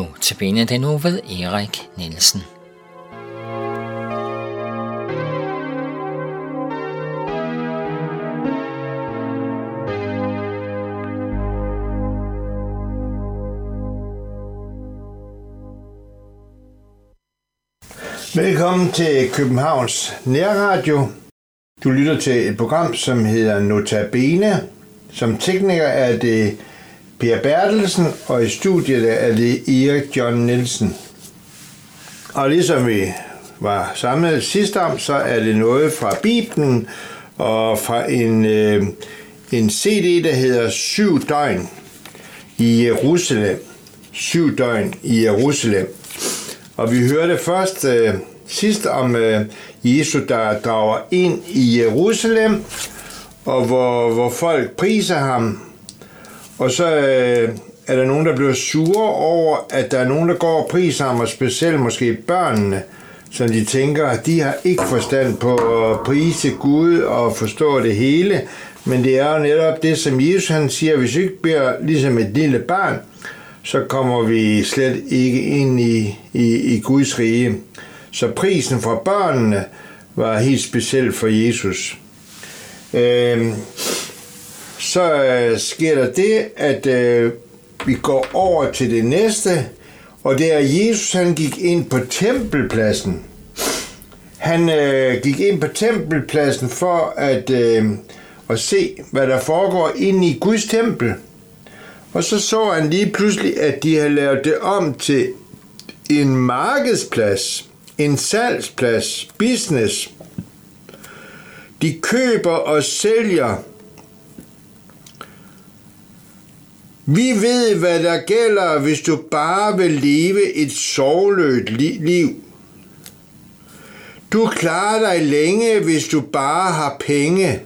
nu til den nu ved Erik Nielsen. Velkommen til Københavns Nærradio. Du lytter til et program, som hedder Notabene. Som tekniker er det Per Bertelsen, og i studiet er det Erik John Nielsen. Og ligesom vi var samlet sidst om, så er det noget fra Bibelen og fra en, øh, en CD, der hedder Syv døgn i Jerusalem. Syv døgn i Jerusalem. Og vi hørte først øh, sidst om øh, Jesus, der drager ind i Jerusalem, og hvor, hvor folk priser ham. Og så øh, er der nogen, der bliver sure over, at der er nogen, der går og priser ham, og specielt måske børnene, så de tænker, at de har ikke forstand på at prise Gud og forstå det hele. Men det er jo netop det, som Jesus han siger, hvis vi ikke bliver ligesom et lille barn, så kommer vi slet ikke ind i, i, i Guds rige. Så prisen fra børnene var helt speciel for Jesus. Øh, så øh, sker der det, at øh, vi går over til det næste, og det er, at Jesus han gik ind på tempelpladsen. Han øh, gik ind på tempelpladsen for at, øh, at se, hvad der foregår inde i Guds tempel. Og så så han lige pludselig, at de havde lavet det om til en markedsplads, en salgsplads, business. De køber og sælger. Vi ved, hvad der gælder, hvis du bare vil leve et sorgløst liv. Du klarer dig længe, hvis du bare har penge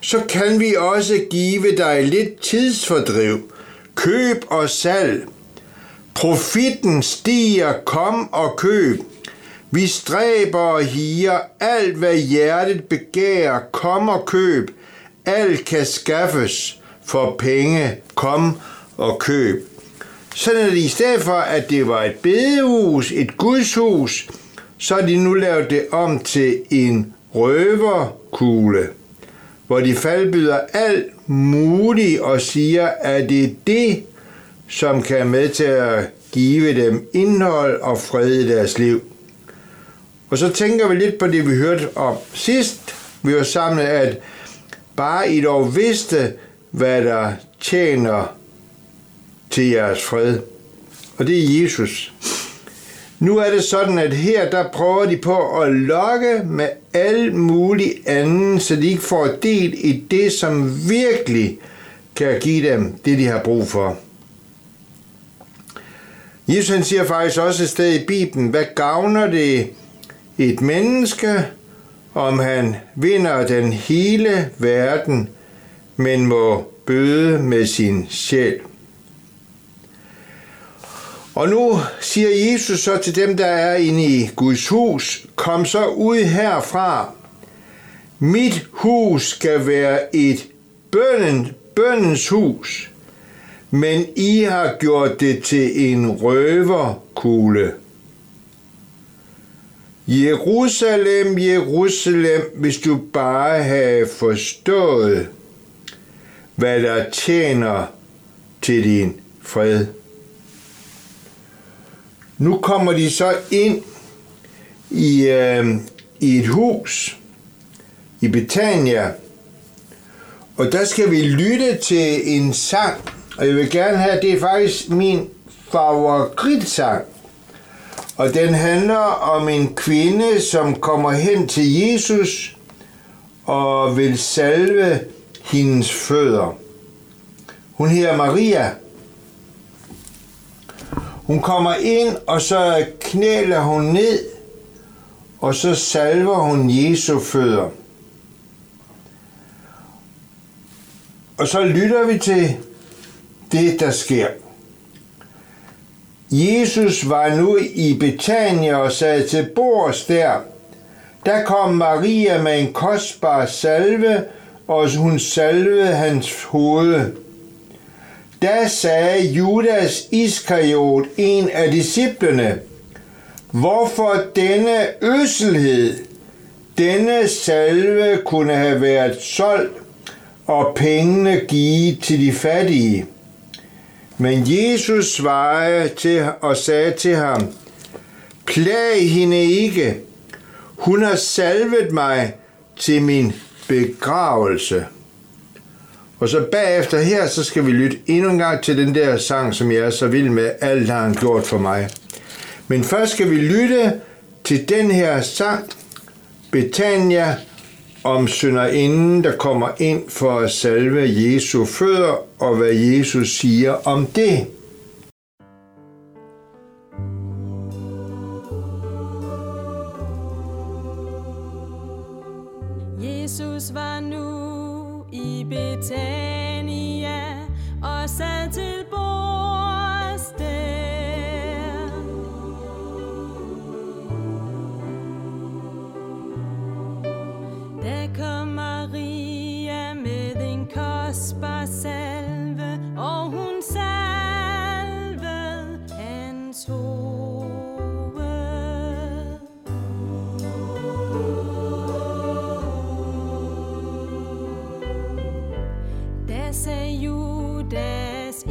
så kan vi også give dig lidt tidsfordriv, køb og salg. Profitten stiger, kom og køb. Vi stræber og higer alt, hvad hjertet begærer, kom og køb. Alt kan skaffes for penge, kom og køb. Sådan er det i stedet for, at det var et bedehus, et gudshus, så har de nu lavet det om til en røverkugle hvor de faldbyder alt muligt og siger, at det er det, som kan med til at give dem indhold og fred i deres liv. Og så tænker vi lidt på det, vi hørte om sidst. Vi var sammen, at bare I dog vidste, hvad der tjener til jeres fred. Og det er Jesus. Nu er det sådan, at her der prøver de på at lokke med alt muligt andet, så de ikke får del i det, som virkelig kan give dem det, de har brug for. Jesus han siger faktisk også et sted i Bibelen, hvad gavner det et menneske, om han vinder den hele verden, men må bøde med sin sjæl. Og nu siger Jesus så til dem, der er inde i Guds hus, kom så ud herfra. Mit hus skal være et bønnen, bønnens hus, men I har gjort det til en røverkugle. Jerusalem, Jerusalem, hvis du bare havde forstået, hvad der tjener til din fred. Nu kommer de så ind i, øh, i et hus i Betania, og der skal vi lytte til en sang, og jeg vil gerne have, det er faktisk min favoritsang. Og den handler om en kvinde, som kommer hen til Jesus og vil salve hendes fødder. Hun hedder Maria. Hun kommer ind, og så knæler hun ned, og så salver hun Jesu fødder. Og så lytter vi til det, der sker. Jesus var nu i Betania og sad til bords der. Der kom Maria med en kostbar salve, og hun salvede hans hoved. Da sagde Judas Iskariot, en af disciplene, hvorfor denne øselhed, denne salve kunne have været solgt og pengene givet til de fattige. Men Jesus svarede til og sagde til ham, Plag hende ikke. Hun har salvet mig til min begravelse. Og så bagefter her, så skal vi lytte endnu en gang til den der sang, som jeg er så vild med. Alt har han gjort for mig. Men først skal vi lytte til den her sang, Betania, om synderinden, der kommer ind for at salve Jesu fødder, og hvad Jesus siger om det. Jesus var nu i Betania og sad til bords der. Der kom Maria med en kostbar salve, og hun salvede hans hoved. Da sagde Judas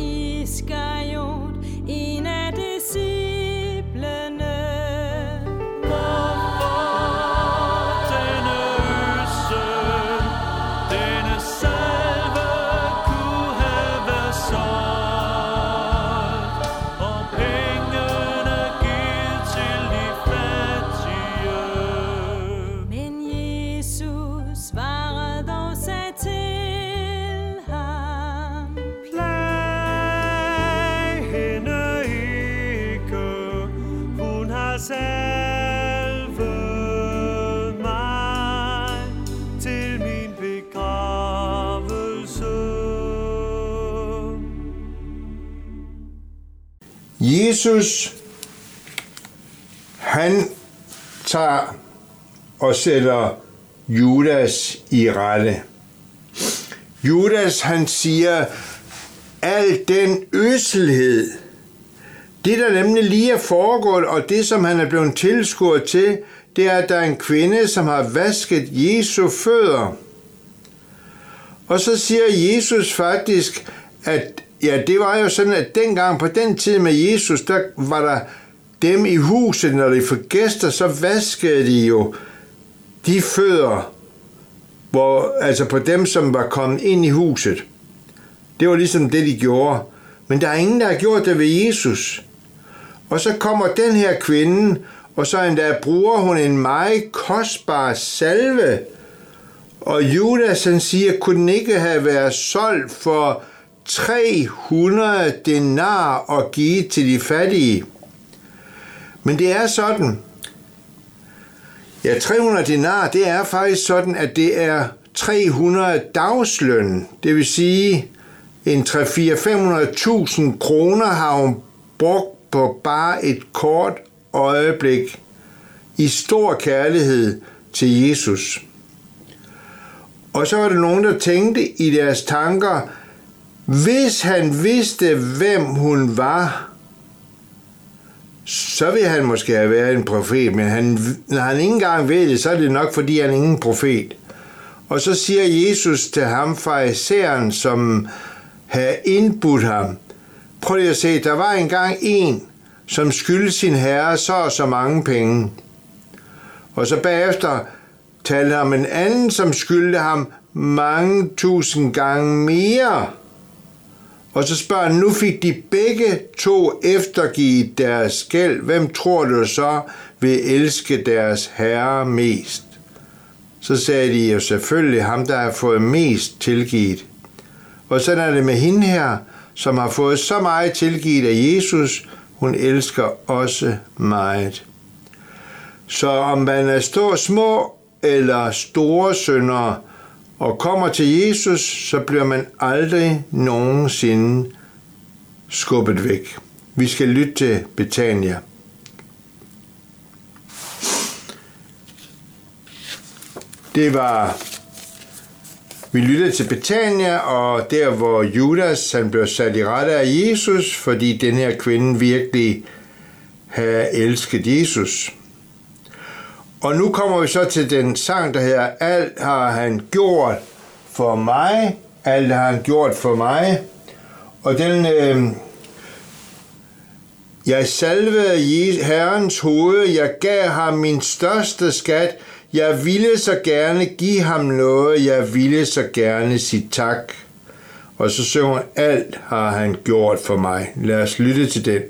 Jesus, han tager og sætter Judas i rette. Judas, han siger, al den øselhed, det der nemlig lige er foregået, og det som han er blevet tilskuet til, det er, at der er en kvinde, som har vasket Jesu fødder. Og så siger Jesus faktisk, at ja, det var jo sådan, at dengang på den tid med Jesus, der var der dem i huset, når de fik gæster, så vaskede de jo de fødder, hvor, altså på dem, som var kommet ind i huset. Det var ligesom det, de gjorde. Men der er ingen, der har gjort det ved Jesus. Og så kommer den her kvinde, og så endda bruger hun en meget kostbar salve. Og Judas han siger, kunne den ikke have været solgt for 300 denar og give til de fattige. Men det er sådan, ja 300 denar, det er faktisk sådan, at det er 300 dagsløn. Det vil sige, en 3-4-500.000 kroner har hun brugt på bare et kort øjeblik i stor kærlighed til Jesus. Og så var der nogen, der tænkte i deres tanker, hvis han vidste, hvem hun var, så vil han måske have været en profet, men han, når han ikke engang ved det, så er det nok, fordi han er ingen profet. Og så siger Jesus til ham, fariseren, som havde indbudt ham, prøv lige at se, der var engang en, som skyldte sin herre så og så mange penge. Og så bagefter talte han om en anden, som skyldte ham mange tusind gange mere. Og så spørger han, nu fik de begge to eftergivet deres gæld. Hvem tror du så vil elske deres herre mest? Så sagde de jo selvfølgelig ham, der har fået mest tilgivet. Og så er det med hende her, som har fået så meget tilgivet af Jesus, hun elsker også meget. Så om man er stå små eller store syndere, og kommer til Jesus, så bliver man aldrig nogensinde skubbet væk. Vi skal lytte til Betania. Det var Vi lytter til Betania, og der hvor Judas han blev sat i rette af Jesus, fordi den her kvinde virkelig havde elsket Jesus. Og nu kommer vi så til den sang, der hedder Alt har han gjort for mig. Alt har han gjort for mig. Og den, øh, jeg salvede Herrens hoved, jeg gav ham min største skat. Jeg ville så gerne give ham noget, jeg ville så gerne sige tak. Og så synger alt har han gjort for mig. Lad os lytte til den.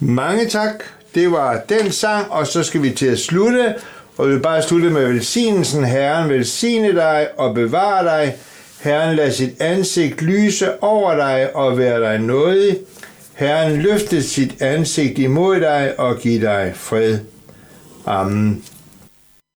Mange tak. Det var den sang, og så skal vi til at slutte. Og vi vil bare slutte med velsignelsen. Herren velsigne dig og bevare dig. Herren lad sit ansigt lyse over dig og være dig nådig. Herren løfte sit ansigt imod dig og give dig fred. Amen.